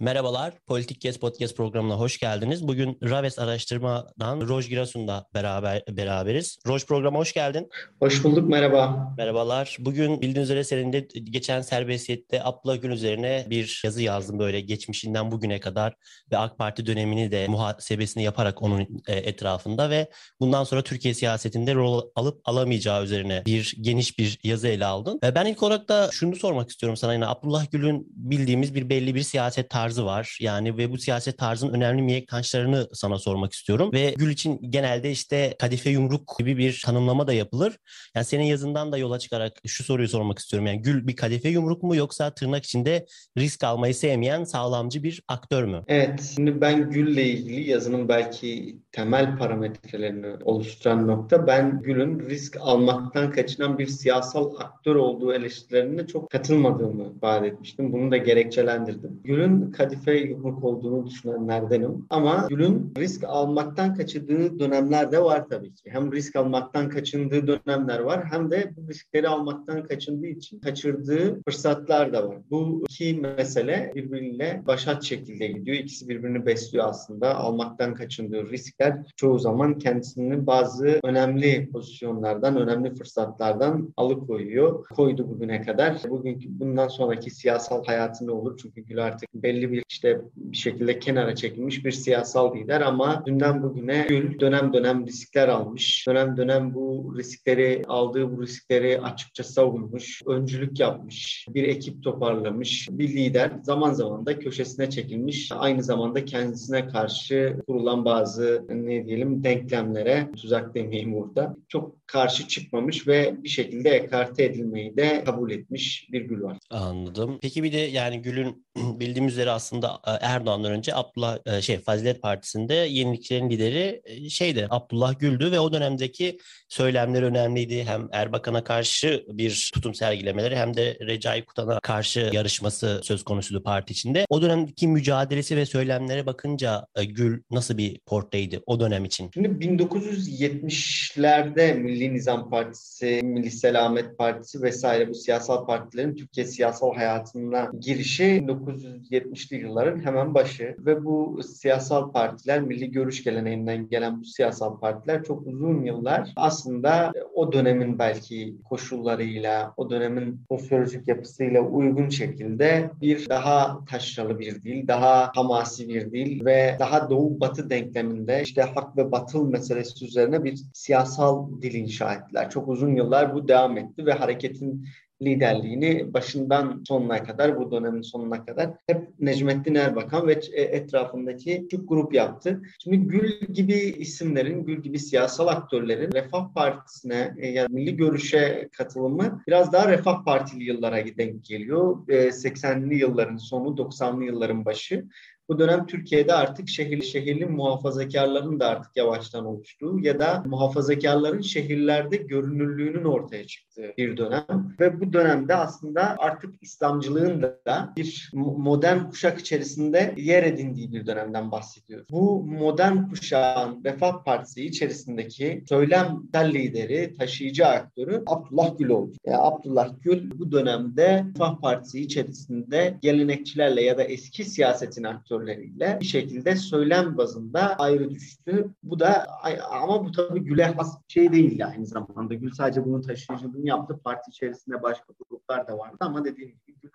Merhabalar, Politik Kes Podcast programına hoş geldiniz. Bugün Raves Araştırma'dan Roj Girasun'da beraber beraberiz. Roj programa hoş geldin. Hoş bulduk, merhaba. Merhabalar. Bugün bildiğiniz üzere senin de geçen serbestiyette Abdullah Gül üzerine bir yazı yazdım böyle geçmişinden bugüne kadar ve AK Parti dönemini de muhasebesini yaparak onun e, etrafında ve bundan sonra Türkiye siyasetinde rol alıp alamayacağı üzerine bir geniş bir yazı ele aldın. Ve ben ilk olarak da şunu sormak istiyorum sana yine Abdullah Gül'ün bildiğimiz bir belli bir siyaset tarzı tarzı var. Yani ve bu siyaset tarzının önemli mihenk taşlarını sana sormak istiyorum. Ve Gül için genelde işte kadife yumruk gibi bir tanımlama da yapılır. Yani senin yazından da yola çıkarak şu soruyu sormak istiyorum. Yani Gül bir kadife yumruk mu yoksa tırnak içinde risk almayı sevmeyen sağlamcı bir aktör mü? Evet. Şimdi ben Gül'le ilgili yazının belki temel parametrelerini oluşturan nokta ben Gül'ün risk almaktan kaçınan bir siyasal aktör olduğu eleştirilerine çok katılmadığımı ifade etmiştim. Bunu da gerekçelendirdim. Gül'ün kadife yumruk olduğunu düşünenlerdenim. Ama Gül'ün risk almaktan kaçındığı dönemler de var tabii ki. Hem risk almaktan kaçındığı dönemler var hem de bu riskleri almaktan kaçındığı için kaçırdığı fırsatlar da var. Bu iki mesele birbiriyle başat şekilde gidiyor. İkisi birbirini besliyor aslında. Almaktan kaçındığı riskler çoğu zaman kendisini bazı önemli pozisyonlardan, önemli fırsatlardan alıkoyuyor. Koydu bugüne kadar. Bugünkü bundan sonraki siyasal hayatı ne olur? Çünkü Gül artık belli bir bir işte bir şekilde kenara çekilmiş bir siyasal lider ama dünden bugüne Gül dönem dönem riskler almış. Dönem dönem bu riskleri aldığı bu riskleri açıkça savunmuş, öncülük yapmış, bir ekip toparlamış, bir lider zaman zaman da köşesine çekilmiş. Aynı zamanda kendisine karşı kurulan bazı ne diyelim denklemlere, tuzak demeyeyim burada, çok karşı çıkmamış ve bir şekilde ekarte edilmeyi de kabul etmiş bir Gül var. Anladım. Peki bir de yani Gül'ün bildiğimiz üzere aslında e, Erdoğan'dan önce Abdullah e, şey Fazilet Partisi'nde yenilikçilerin lideri e, şeydi Abdullah Gül'dü ve o dönemdeki söylemler önemliydi. Hem Erbakan'a karşı bir tutum sergilemeleri hem de Recai Kutan'a karşı yarışması söz konusuydu parti içinde. O dönemdeki mücadelesi ve söylemlere bakınca Gül nasıl bir portreydi o dönem için? Şimdi 1970'lerde Milli Nizam Partisi, Milli Selamet Partisi vesaire bu siyasal partilerin Türkiye siyasal hayatına girişi 1970'li yılların hemen başı. Ve bu siyasal partiler, milli görüş geleneğinden gelen bu siyasal partiler çok uzun yıllar aslında o dönemin belki koşullarıyla, o dönemin sosyolojik yapısıyla uygun şekilde bir daha taşralı bir dil, daha hamasi bir dil ve daha doğu batı denkleminde işte hak ve batıl meselesi üzerine bir siyasal dil inşa ettiler. Çok uzun yıllar bu devam etti ve hareketin liderliğini başından sonuna kadar, bu dönemin sonuna kadar hep Necmettin Erbakan ve e, etrafındaki küçük grup yaptı. Şimdi Gül gibi isimlerin, Gül gibi siyasal aktörlerin Refah Partisi'ne e, yani milli görüşe katılımı biraz daha Refah Partili yıllara denk geliyor. 80'li e, yılların sonu, 90'lı yılların başı. Bu dönem Türkiye'de artık şehir şehirli muhafazakarların da artık yavaştan oluştuğu ya da muhafazakarların şehirlerde görünürlüğünün ortaya çıktığı bir dönem ve bu dönemde aslında artık İslamcılığın da bir modern kuşak içerisinde yer edindiği bir dönemden bahsediyoruz. Bu modern kuşağın Refah Partisi içerisindeki söylemsel lideri, taşıyıcı aktörü Abdullah Gül oldu. Yani Abdullah Gül bu dönemde Refah Partisi içerisinde gelenekçilerle ya da eski siyasetin aktörü faktörleriyle bir şekilde söylem bazında ayrı düştü. Bu da ama bu tabii Gül'e has bir şey değil aynı zamanda. Gül sadece bunun taşıyıcılığını yaptı. Parti içerisinde başka gruplar da vardı ama dediğim gibi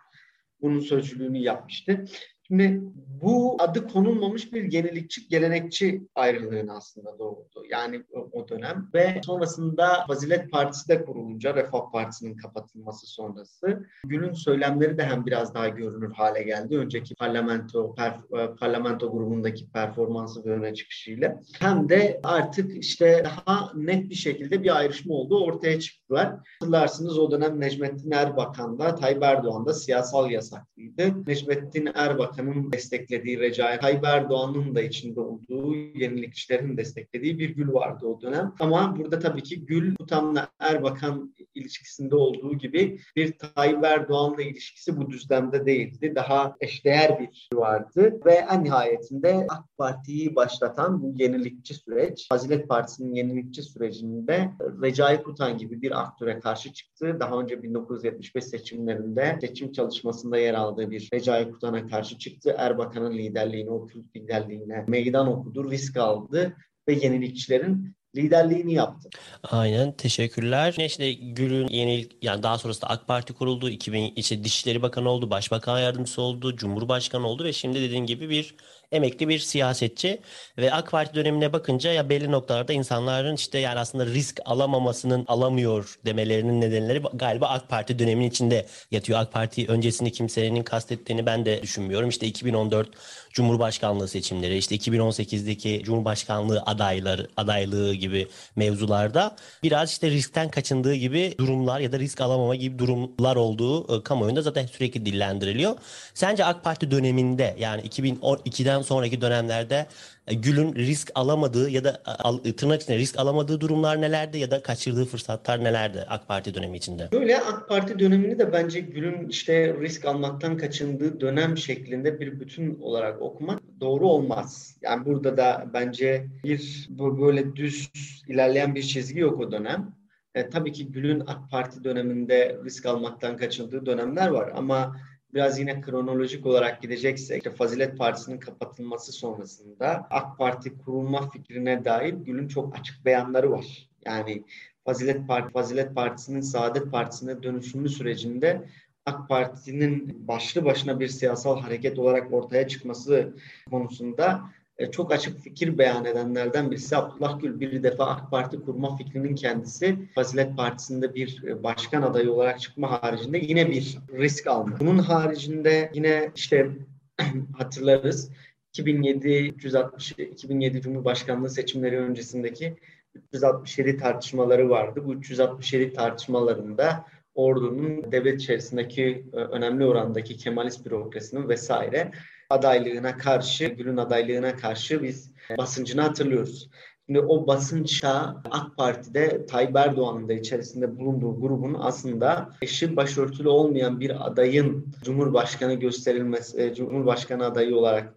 bunun sözcülüğünü yapmıştı. Şimdi bu adı konulmamış bir yenilikçi, gelenekçi ayrılığın aslında doğdu. Yani o, dönem ve sonrasında Fazilet Partisi de kurulunca Refah Partisi'nin kapatılması sonrası Gül'ün söylemleri de hem biraz daha görünür hale geldi. Önceki parlamento per, e, parlamento grubundaki performansı ve öne çıkışıyla hem de artık işte daha net bir şekilde bir ayrışma oldu ortaya çıktılar. Hatırlarsınız o dönem Necmettin Erbakan'da Tayyip Erdoğan'da siyasal yasaklıydı. Necmettin Erbakan Erbakan'ın desteklediği, Recai Tayyip Erdoğan'ın da içinde olduğu yenilikçilerin desteklediği bir Gül vardı o dönem. Ama burada tabii ki Gül Tutam'la Erbakan ilişkisinde olduğu gibi bir Tayyip Erdoğan'la ilişkisi bu düzlemde değildi. Daha eşdeğer bir vardı ve en nihayetinde AK Parti'yi başlatan bu yenilikçi süreç, Fazilet Partisi'nin yenilikçi sürecinde Recai Kutan gibi bir aktöre karşı çıktı. Daha önce 1975 seçimlerinde seçim çalışmasında yer aldığı bir Recai Kutan'a karşı çıktı. Erbakan'ın liderliğine, o Kürt liderliğine meydan okudu, risk aldı ve yenilikçilerin liderliğini yaptı. Aynen teşekkürler. İşte Gül'ün yeni yani daha sonrasında AK Parti kuruldu. 2000 işte Dışişleri Bakanı oldu, Başbakan Yardımcısı oldu, Cumhurbaşkanı oldu ve şimdi dediğin gibi bir emekli bir siyasetçi ve AK Parti dönemine bakınca ya belli noktalarda insanların işte yani aslında risk alamamasının alamıyor demelerinin nedenleri galiba AK Parti döneminin içinde yatıyor. AK Parti öncesini kimsenin kastettiğini ben de düşünmüyorum. İşte 2014 Cumhurbaşkanlığı seçimleri, işte 2018'deki Cumhurbaşkanlığı adayları adaylığı gibi mevzularda biraz işte riskten kaçındığı gibi durumlar ya da risk alamama gibi durumlar olduğu e, kamuoyunda zaten sürekli dillendiriliyor. Sence AK Parti döneminde yani 2012'den sonraki dönemlerde e, Gül'ün risk alamadığı ya da e, tırnak içinde risk alamadığı durumlar nelerdi ya da kaçırdığı fırsatlar nelerdi AK Parti dönemi içinde? Böyle AK Parti dönemini de bence Gül'ün işte risk almaktan kaçındığı dönem şeklinde bir bütün olarak okumak doğru olmaz. Yani burada da bence bir böyle düz ilerleyen bir çizgi yok o dönem. E, tabii ki Gül'ün AK Parti döneminde risk almaktan kaçındığı dönemler var ama biraz yine kronolojik olarak gideceksek işte Fazilet Partisi'nin kapatılması sonrasında AK Parti kurulma fikrine dair Gül'ün çok açık beyanları var. Yani Fazilet Parti Fazilet Partisi'nin Saadet Partisi'ne dönüşümlü sürecinde AK Parti'nin başlı başına bir siyasal hareket olarak ortaya çıkması konusunda e, çok açık fikir beyan edenlerden birisi Abdullah Gül bir defa AK Parti kurma fikrinin kendisi Fazilet Partisi'nde bir e, başkan adayı olarak çıkma haricinde yine bir risk alma. Bunun haricinde yine işte hatırlarız 2007 360 2007 Cumhurbaşkanlığı seçimleri öncesindeki 367 tartışmaları vardı. Bu 367 tartışmalarında ordunun devlet içerisindeki e, önemli orandaki Kemalist bürokrasinin vesaire adaylığına karşı, Gül'ün adaylığına karşı biz basıncını hatırlıyoruz. Şimdi o basınçta AK Parti'de Tayyip Erdoğan'ın da içerisinde bulunduğu grubun aslında eşi başörtülü olmayan bir adayın Cumhurbaşkanı gösterilmesi, e, Cumhurbaşkanı adayı olarak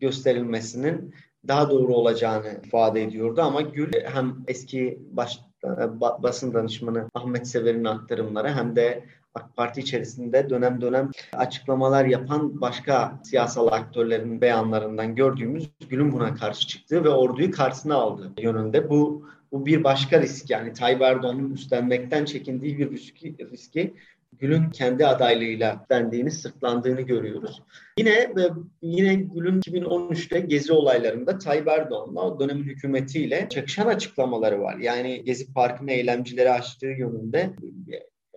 gösterilmesinin daha doğru olacağını ifade ediyordu ama Gül hem eski baş, e, basın danışmanı Ahmet Sever'in aktarımları hem de AK Parti içerisinde dönem dönem açıklamalar yapan başka siyasal aktörlerin beyanlarından gördüğümüz Gül'ün buna karşı çıktığı ve orduyu karşısına aldığı yönünde. Bu bu bir başka risk yani Tayyip Erdoğan'ın üstlenmekten çekindiği bir riski, riski Gül'ün kendi adaylığıyla dendiğini, sırtlandığını görüyoruz. Yine ve yine Gül'ün 2013'te gezi olaylarında Tayyip Erdoğan'la o dönemin hükümetiyle çakışan açıklamaları var. Yani Gezi Parkı'nın eylemcileri açtığı yönünde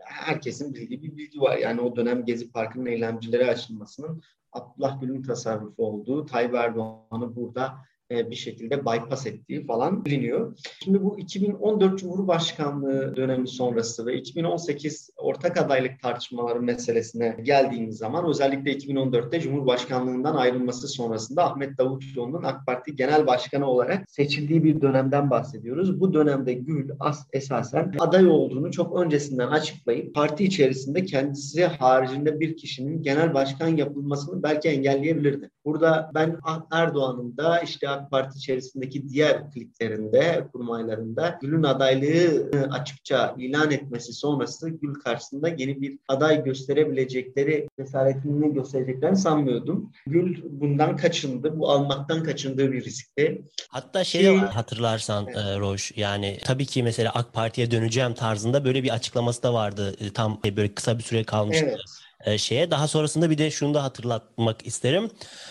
herkesin bildiği bir bilgi var. Yani o dönem Gezi Parkı'nın eylemcilere açılmasının Abdullah Gül'ün tasarrufu olduğu, Tayyip Erdoğan'ı burada bir şekilde bypass ettiği falan biliniyor. Şimdi bu 2014 Cumhurbaşkanlığı dönemi sonrası ve 2018 ortak adaylık tartışmaları meselesine geldiğimiz zaman özellikle 2014'te Cumhurbaşkanlığından ayrılması sonrasında Ahmet Davutoğlu'nun AK Parti Genel Başkanı olarak seçildiği bir dönemden bahsediyoruz. Bu dönemde Gül as esasen aday olduğunu çok öncesinden açıklayıp parti içerisinde kendisi haricinde bir kişinin genel başkan yapılmasını belki engelleyebilirdi. Burada ben Erdoğan'ın da işte AK Parti içerisindeki diğer kliklerinde, kurmaylarında Gül'ün adaylığı açıkça ilan etmesi sonrası Gül karşısında yeni bir aday gösterebilecekleri cesaretini göstereceklerini sanmıyordum. Gül bundan kaçındı. Bu almaktan kaçındığı bir riskti. Hatta şey Ki, hatırlarsan evet. e, Roş yani tabii ki mesela AK Parti'ye döneceğim tarzında böyle bir açıklaması da vardı. E, tam böyle kısa bir süre kalmıştı. Evet e, şeye. Daha sonrasında bir de şunu da hatırlatmak isterim.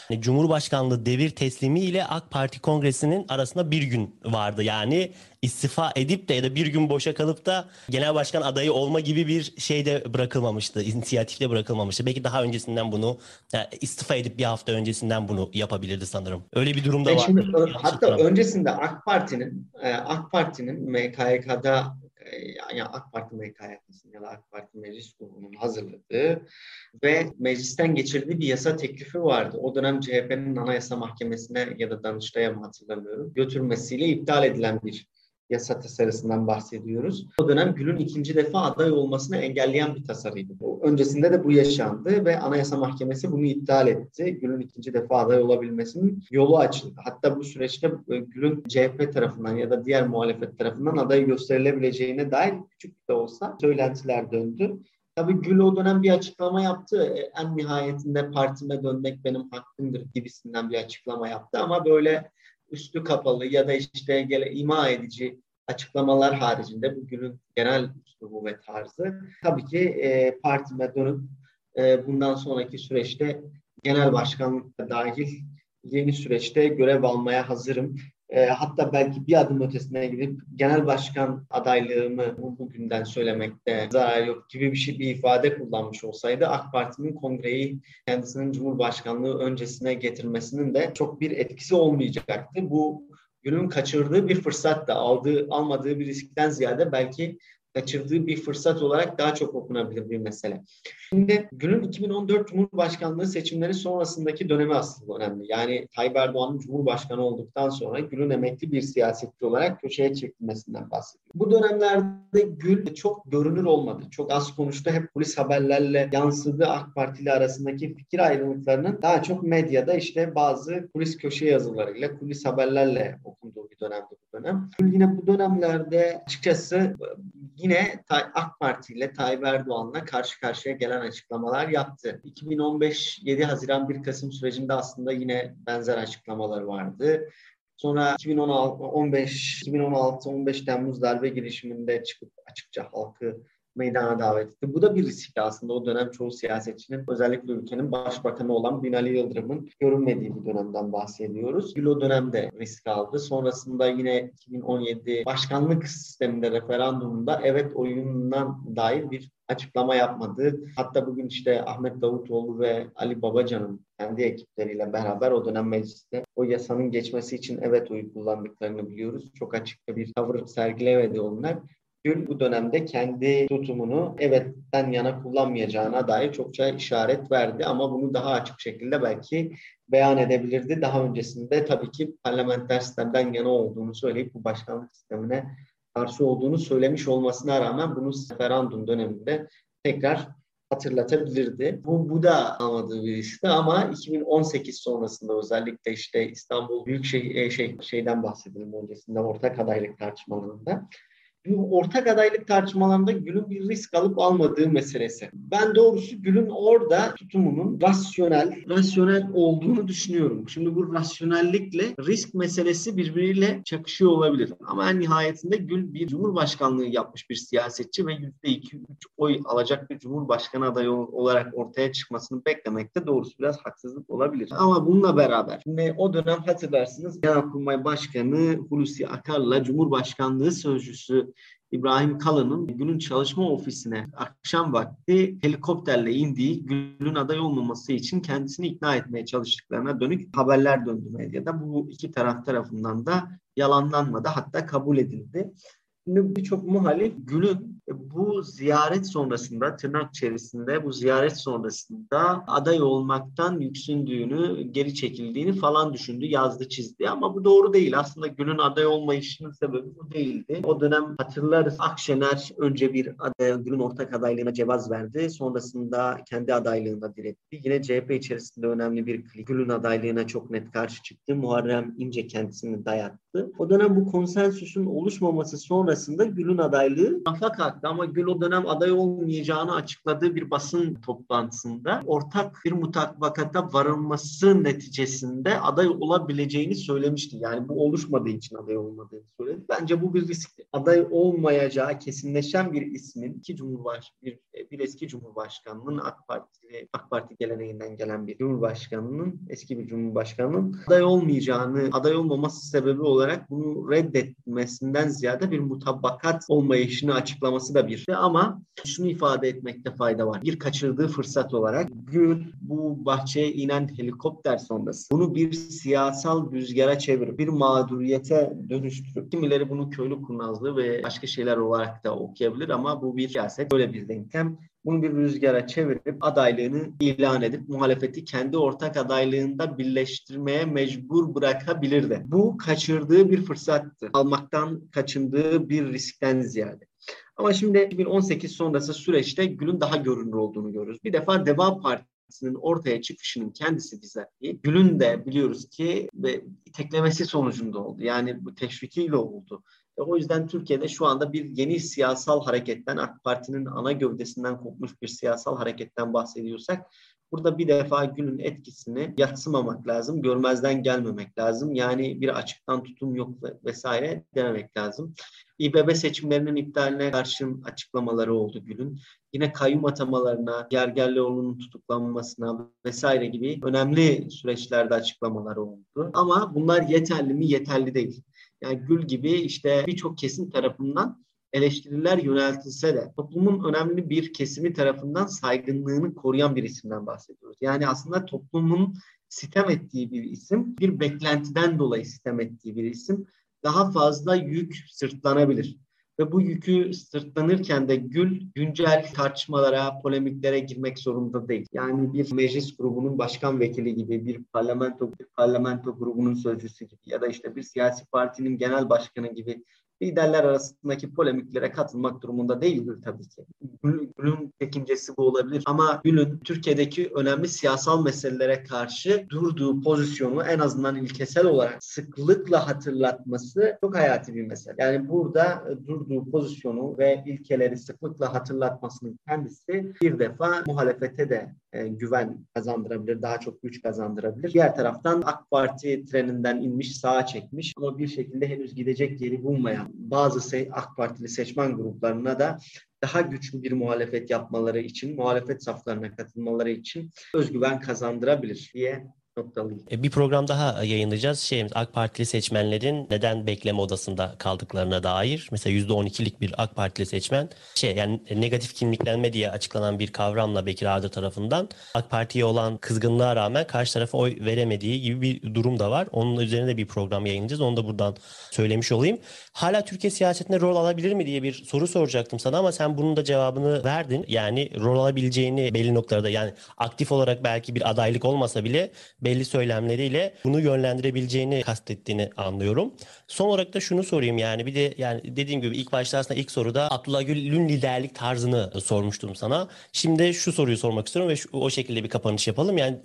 Hani Cumhurbaşkanlığı devir teslimi ile AK Parti kongresinin arasında bir gün vardı. Yani istifa edip de ya da bir gün boşa kalıp da genel başkan adayı olma gibi bir şey de bırakılmamıştı. İnisiyatif de bırakılmamıştı. Belki daha öncesinden bunu yani istifa edip bir hafta öncesinden bunu yapabilirdi sanırım. Öyle bir durumda var. Şimdi, hatta öncesinde AK Parti'nin e, AK Parti'nin MKYK'da yani AK Parti MKYK'sının ya da AK Parti Meclis Grubu'nun hazırladığı ve meclisten geçirdiği bir yasa teklifi vardı. O dönem CHP'nin Anayasa Mahkemesi'ne ya da Danıştay'a mı hatırlamıyorum götürmesiyle iptal edilen bir yasa tasarısından bahsediyoruz. O dönem Gül'ün ikinci defa aday olmasını engelleyen bir tasarıydı. Öncesinde de bu yaşandı ve Anayasa Mahkemesi bunu iptal etti. Gül'ün ikinci defa aday olabilmesinin yolu açıldı. Hatta bu süreçte e, Gül'ün CHP tarafından ya da diğer muhalefet tarafından aday gösterilebileceğine dair küçük de olsa söylentiler döndü. Tabii Gül o dönem bir açıklama yaptı. E, en nihayetinde partime dönmek benim hakkımdır gibisinden bir açıklama yaptı. Ama böyle üstü kapalı ya da işte gele, ima edici açıklamalar haricinde bu Gül'ün genel üslubu ve tarzı. Tabii ki e, partime dönüp e, bundan sonraki süreçte genel başkanlık dahil yeni süreçte görev almaya hazırım e, hatta belki bir adım ötesine gidip genel başkan adaylığımı bu, bugünden söylemekte zarar yok gibi bir şey bir ifade kullanmış olsaydı AK Parti'nin kongreyi kendisinin Cumhurbaşkanlığı öncesine getirmesinin de çok bir etkisi olmayacaktı. Bu günün kaçırdığı bir fırsat da aldığı almadığı bir riskten ziyade belki kaçırdığı bir fırsat olarak daha çok okunabilir bir mesele. Şimdi günün 2014 Cumhurbaşkanlığı seçimleri sonrasındaki dönemi aslında önemli. Yani Tayyip Erdoğan'ın Cumhurbaşkanı olduktan sonra Gül'ün emekli bir siyasetçi olarak köşeye çekilmesinden bahsediyor. Bu dönemlerde Gül çok görünür olmadı. Çok az konuştu. Hep polis haberlerle yansıdı. AK Parti ile arasındaki fikir ayrılıklarının daha çok medyada işte bazı kulis köşe yazılarıyla, kulis haberlerle okunduğu bir dönemdi bu dönem. Gül yine bu dönemlerde açıkçası yine AK Parti ile Tayyip Erdoğan'la karşı karşıya gelen açıklamalar yaptı. 2015 7 Haziran 1 Kasım sürecinde aslında yine benzer açıklamalar vardı. Sonra 2016 15 2016 15 Temmuz darbe girişiminde çıkıp açıkça halkı meydana davet etti. Bu da bir risk aslında. O dönem çoğu siyasetçinin özellikle ülkenin başbakanı olan Binali Yıldırım'ın görünmediği bir dönemden bahsediyoruz. Gül o dönemde risk aldı. Sonrasında yine 2017 başkanlık sisteminde referandumunda evet oyunundan dair bir açıklama yapmadı. Hatta bugün işte Ahmet Davutoğlu ve Ali Babacan'ın kendi ekipleriyle beraber o dönem mecliste o yasanın geçmesi için evet oyu kullandıklarını biliyoruz. Çok açıkça bir tavır sergilemedi onlar. Gül bu dönemde kendi tutumunu evetten yana kullanmayacağına dair çokça işaret verdi ama bunu daha açık şekilde belki beyan edebilirdi. Daha öncesinde tabii ki parlamenter sistemden yana olduğunu söyleyip bu başkanlık sistemine karşı olduğunu söylemiş olmasına rağmen bunu referandum döneminde tekrar hatırlatabilirdi. Bu, bu da almadığı bir riskti ama 2018 sonrasında özellikle işte İstanbul Büyükşehir şey, şeyden bahsedelim öncesinde ortak adaylık tartışmalarında ortak adaylık tartışmalarında Gül'ün bir risk alıp almadığı meselesi. Ben doğrusu Gül'ün orada tutumunun rasyonel, rasyonel olduğunu düşünüyorum. Şimdi bu rasyonellikle risk meselesi birbiriyle çakışıyor olabilir. Ama en nihayetinde Gül bir cumhurbaşkanlığı yapmış bir siyasetçi ve %2-3 oy alacak bir cumhurbaşkanı adayı olarak ortaya çıkmasını beklemekte doğrusu biraz haksızlık olabilir. Ama bununla beraber şimdi o dönem hatırlarsınız Genelkurmay Başkanı Hulusi Akar'la Cumhurbaşkanlığı Sözcüsü İbrahim Kalın'ın Gül'ün çalışma ofisine akşam vakti helikopterle indiği Gül'ün aday olmaması için kendisini ikna etmeye çalıştıklarına dönük haberler döndü medyada. Bu iki taraf tarafından da yalanlanmadı hatta kabul edildi. Şimdi birçok muhalif Gül'ün bu ziyaret sonrasında tırnak içerisinde bu ziyaret sonrasında aday olmaktan yüksündüğünü, geri çekildiğini falan düşündü, yazdı, çizdi. Ama bu doğru değil. Aslında Gül'ün aday olmayışının sebebi bu değildi. O dönem hatırlarız Akşener önce bir aday, Gül'ün ortak adaylığına cevaz verdi. Sonrasında kendi adaylığına diretti. Yine CHP içerisinde önemli bir klik. Gül'ün adaylığına çok net karşı çıktı. Muharrem İnce kendisini dayattı. O dönem bu konsensüsün oluşmaması sonrasında Gül'ün adaylığı rafa kalktı ama Gül o dönem aday olmayacağını açıkladığı bir basın toplantısında ortak bir mutabakata varılması neticesinde aday olabileceğini söylemişti. Yani bu oluşmadığı için aday olmadığını söyledi. Bence bu bir risk. Aday olmayacağı kesinleşen bir ismin iki cumhurbaş bir, bir eski cumhurbaşkanının AK Parti AK Parti geleneğinden gelen bir cumhurbaşkanının eski bir cumhurbaşkanının aday olmayacağını aday olmaması sebebi olarak bunu reddetmesinden ziyade bir mutabakat olmayışını açıklaması da bir. Ama şunu ifade etmekte fayda var. Bir kaçırdığı fırsat olarak Gül bu bahçeye inen helikopter sonrası bunu bir siyasal rüzgara çevirip bir mağduriyete dönüştürüp kimileri bunu köylü kurnazlığı ve başka şeyler olarak da okuyabilir ama bu bir siyaset böyle bir denklem bunu bir rüzgara çevirip adaylığını ilan edip muhalefeti kendi ortak adaylığında birleştirmeye mecbur bırakabilirdi. Bu kaçırdığı bir fırsattı. Almaktan kaçındığı bir riskten ziyade. Ama şimdi 2018 sonrası süreçte Gül'ün daha görünür olduğunu görüyoruz. Bir defa Deva Partisi'nin ortaya çıkışının kendisi bizatihi Gül'ün de biliyoruz ki ve teklemesi sonucunda oldu. Yani bu teşvikiyle oldu. E, o yüzden Türkiye'de şu anda bir yeni siyasal hareketten, AK Parti'nin ana gövdesinden kopmuş bir siyasal hareketten bahsediyorsak Burada bir defa günün etkisini yatsımamak lazım, görmezden gelmemek lazım. Yani bir açıktan tutum yok vesaire dememek lazım. İBB seçimlerinin iptaline karşın açıklamaları oldu Gül'ün. Yine kayyum atamalarına, Gergerlioğlu'nun tutuklanmasına vesaire gibi önemli süreçlerde açıklamaları oldu. Ama bunlar yeterli mi? Yeterli değil. Yani Gül gibi işte birçok kesim tarafından eleştiriler yöneltilse de toplumun önemli bir kesimi tarafından saygınlığını koruyan bir isimden bahsediyoruz. Yani aslında toplumun sitem ettiği bir isim, bir beklentiden dolayı sitem ettiği bir isim daha fazla yük sırtlanabilir. Ve bu yükü sırtlanırken de Gül güncel tartışmalara, polemiklere girmek zorunda değil. Yani bir meclis grubunun başkan vekili gibi, bir parlamento bir parlamento grubunun sözcüsü gibi ya da işte bir siyasi partinin genel başkanı gibi liderler arasındaki polemiklere katılmak durumunda değildir tabii ki. Gül'ün çekincesi bu olabilir ama Gül'ün Türkiye'deki önemli siyasal meselelere karşı durduğu pozisyonu en azından ilkesel olarak sıklıkla hatırlatması çok hayati bir mesele. Yani burada e, durduğu pozisyonu ve ilkeleri sıklıkla hatırlatmasının kendisi bir defa muhalefete de e, güven kazandırabilir, daha çok güç kazandırabilir. Diğer taraftan AK Parti treninden inmiş, sağa çekmiş ama bir şekilde henüz gidecek yeri bulmayan bazı AK Partili seçmen gruplarına da daha güçlü bir muhalefet yapmaları için, muhalefet saflarına katılmaları için özgüven kazandırabilir diye noktalıyım. E, bir program daha yayınlayacağız. Şeyimiz AK Partili seçmenlerin neden bekleme odasında kaldıklarına dair. Mesela %12'lik bir AK Partili seçmen şey yani negatif kimliklenme diye açıklanan bir kavramla Bekir Ağdır tarafından AK Parti'ye olan kızgınlığa rağmen karşı tarafa oy veremediği gibi bir durum da var. Onun üzerine bir program yayınlayacağız. Onu da buradan söylemiş olayım. Hala Türkiye siyasetinde rol alabilir mi diye bir soru soracaktım sana ama sen bunun da cevabını verdin. Yani rol alabileceğini belli noktalarda yani aktif olarak belki bir adaylık olmasa bile belli söylemleriyle bunu yönlendirebileceğini kastettiğini anlıyorum. Son olarak da şunu sorayım yani bir de yani dediğim gibi ilk başta aslında ilk soruda Abdullah Gül'ün liderlik tarzını sormuştum sana. Şimdi şu soruyu sormak istiyorum ve şu, o şekilde bir kapanış yapalım. Yani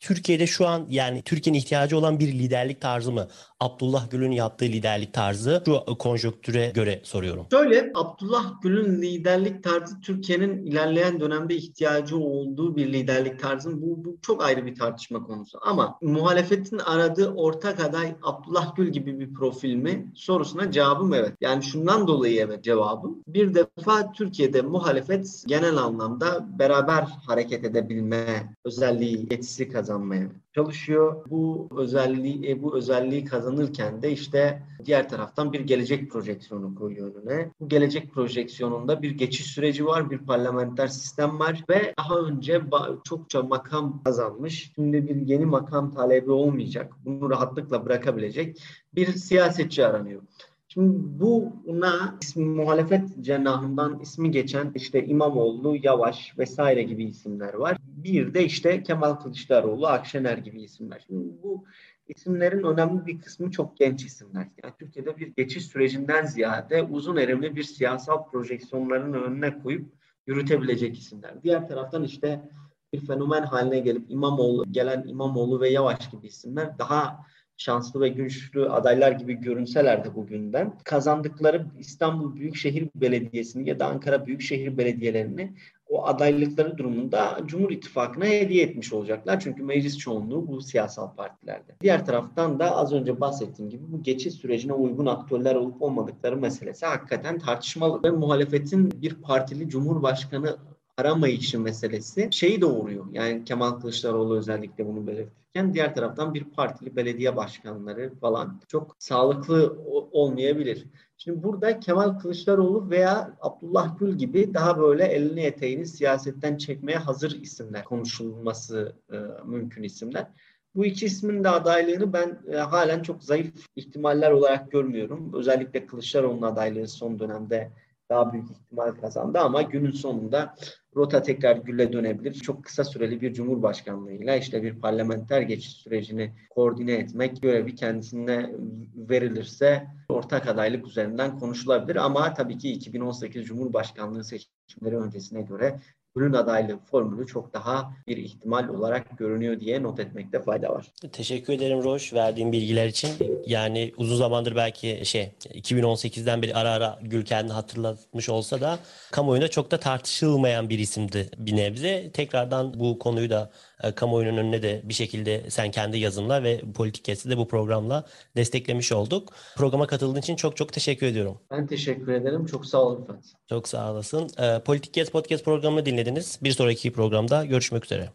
Türkiye'de şu an yani Türkiye'nin ihtiyacı olan bir liderlik tarzı mı? Abdullah Gül'ün yaptığı liderlik tarzı şu konjonktüre göre soruyorum. Şöyle Abdullah Gül'ün liderlik tarzı Türkiye'nin ilerleyen dönemde ihtiyacı olduğu bir liderlik tarzı. Bu, bu çok ayrı bir tartışma konusu. Ama muhalefetin aradığı ortak aday Abdullah Gül gibi bir profil mi? Sorusuna cevabım evet. Yani şundan dolayı evet cevabım. Bir defa Türkiye'de muhalefet genel anlamda beraber hareket edebilme özelliği, yetisi kazanıyor kazanmaya çalışıyor. Bu özelliği e, bu özelliği kazanırken de işte diğer taraftan bir gelecek projeksiyonu koyuyor önüne. Bu gelecek projeksiyonunda bir geçiş süreci var, bir parlamenter sistem var ve daha önce çokça makam kazanmış. Şimdi bir yeni makam talebi olmayacak. Bunu rahatlıkla bırakabilecek bir siyasetçi aranıyor. Şimdi buna ismi, muhalefet cenahından ismi geçen işte İmamoğlu, Yavaş vesaire gibi isimler var. Bir de işte Kemal Kılıçdaroğlu, Akşener gibi isimler. Şimdi bu isimlerin önemli bir kısmı çok genç isimler. Yani Türkiye'de bir geçiş sürecinden ziyade uzun erimli bir siyasal projeksiyonların önüne koyup yürütebilecek isimler. Diğer taraftan işte bir fenomen haline gelip İmamoğlu, gelen İmamoğlu ve Yavaş gibi isimler daha şanslı ve güçlü adaylar gibi görünseler de bugünden kazandıkları İstanbul Büyükşehir Belediyesi'ni ya da Ankara Büyükşehir Belediyelerini o adaylıkları durumunda Cumhur İttifakı'na hediye etmiş olacaklar. Çünkü meclis çoğunluğu bu siyasal partilerde. Diğer taraftan da az önce bahsettiğim gibi bu geçiş sürecine uygun aktörler olup olmadıkları meselesi hakikaten tartışmalı. Ve muhalefetin bir partili cumhurbaşkanı aramayışı meselesi şeyi doğuruyor. Yani Kemal Kılıçdaroğlu özellikle bunu belirtirken diğer taraftan bir partili belediye başkanları falan çok sağlıklı olmayabilir. Şimdi burada Kemal Kılıçdaroğlu veya Abdullah Gül gibi daha böyle elini eteğini siyasetten çekmeye hazır isimler konuşulması e, mümkün isimler. Bu iki ismin de adaylığını ben e, halen çok zayıf ihtimaller olarak görmüyorum. Özellikle Kılıçdaroğlu'nun adaylığı son dönemde daha büyük ihtimal kazandı ama günün sonunda rota tekrar gülle dönebilir. Çok kısa süreli bir cumhurbaşkanlığıyla işte bir parlamenter geçiş sürecini koordine etmek görevi kendisine verilirse ortak adaylık üzerinden konuşulabilir. Ama tabii ki 2018 Cumhurbaşkanlığı seçimleri öncesine göre ürün adaylığı formülü çok daha bir ihtimal olarak görünüyor diye not etmekte fayda var. Teşekkür ederim Roş verdiğin bilgiler için. Yani uzun zamandır belki şey 2018'den beri ara ara Gül kendi hatırlatmış olsa da kamuoyunda çok da tartışılmayan bir isimdi bir nebze. Tekrardan bu konuyu da e, kamuoyunun önüne de bir şekilde sen kendi yazınla ve Politik Kesti de bu programla desteklemiş olduk. Programa katıldığın için çok çok teşekkür ediyorum. Ben teşekkür ederim. Çok sağ olun Rıfat. Çok sağ olasın. E, Politik Kes Podcast programını dinlediniz. Bir sonraki programda görüşmek üzere.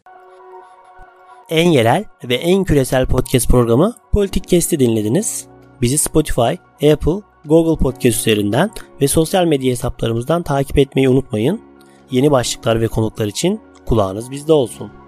En yerel ve en küresel podcast programı Politik Kesti dinlediniz. Bizi Spotify, Apple, Google Podcast üzerinden ve sosyal medya hesaplarımızdan takip etmeyi unutmayın. Yeni başlıklar ve konuklar için kulağınız bizde olsun.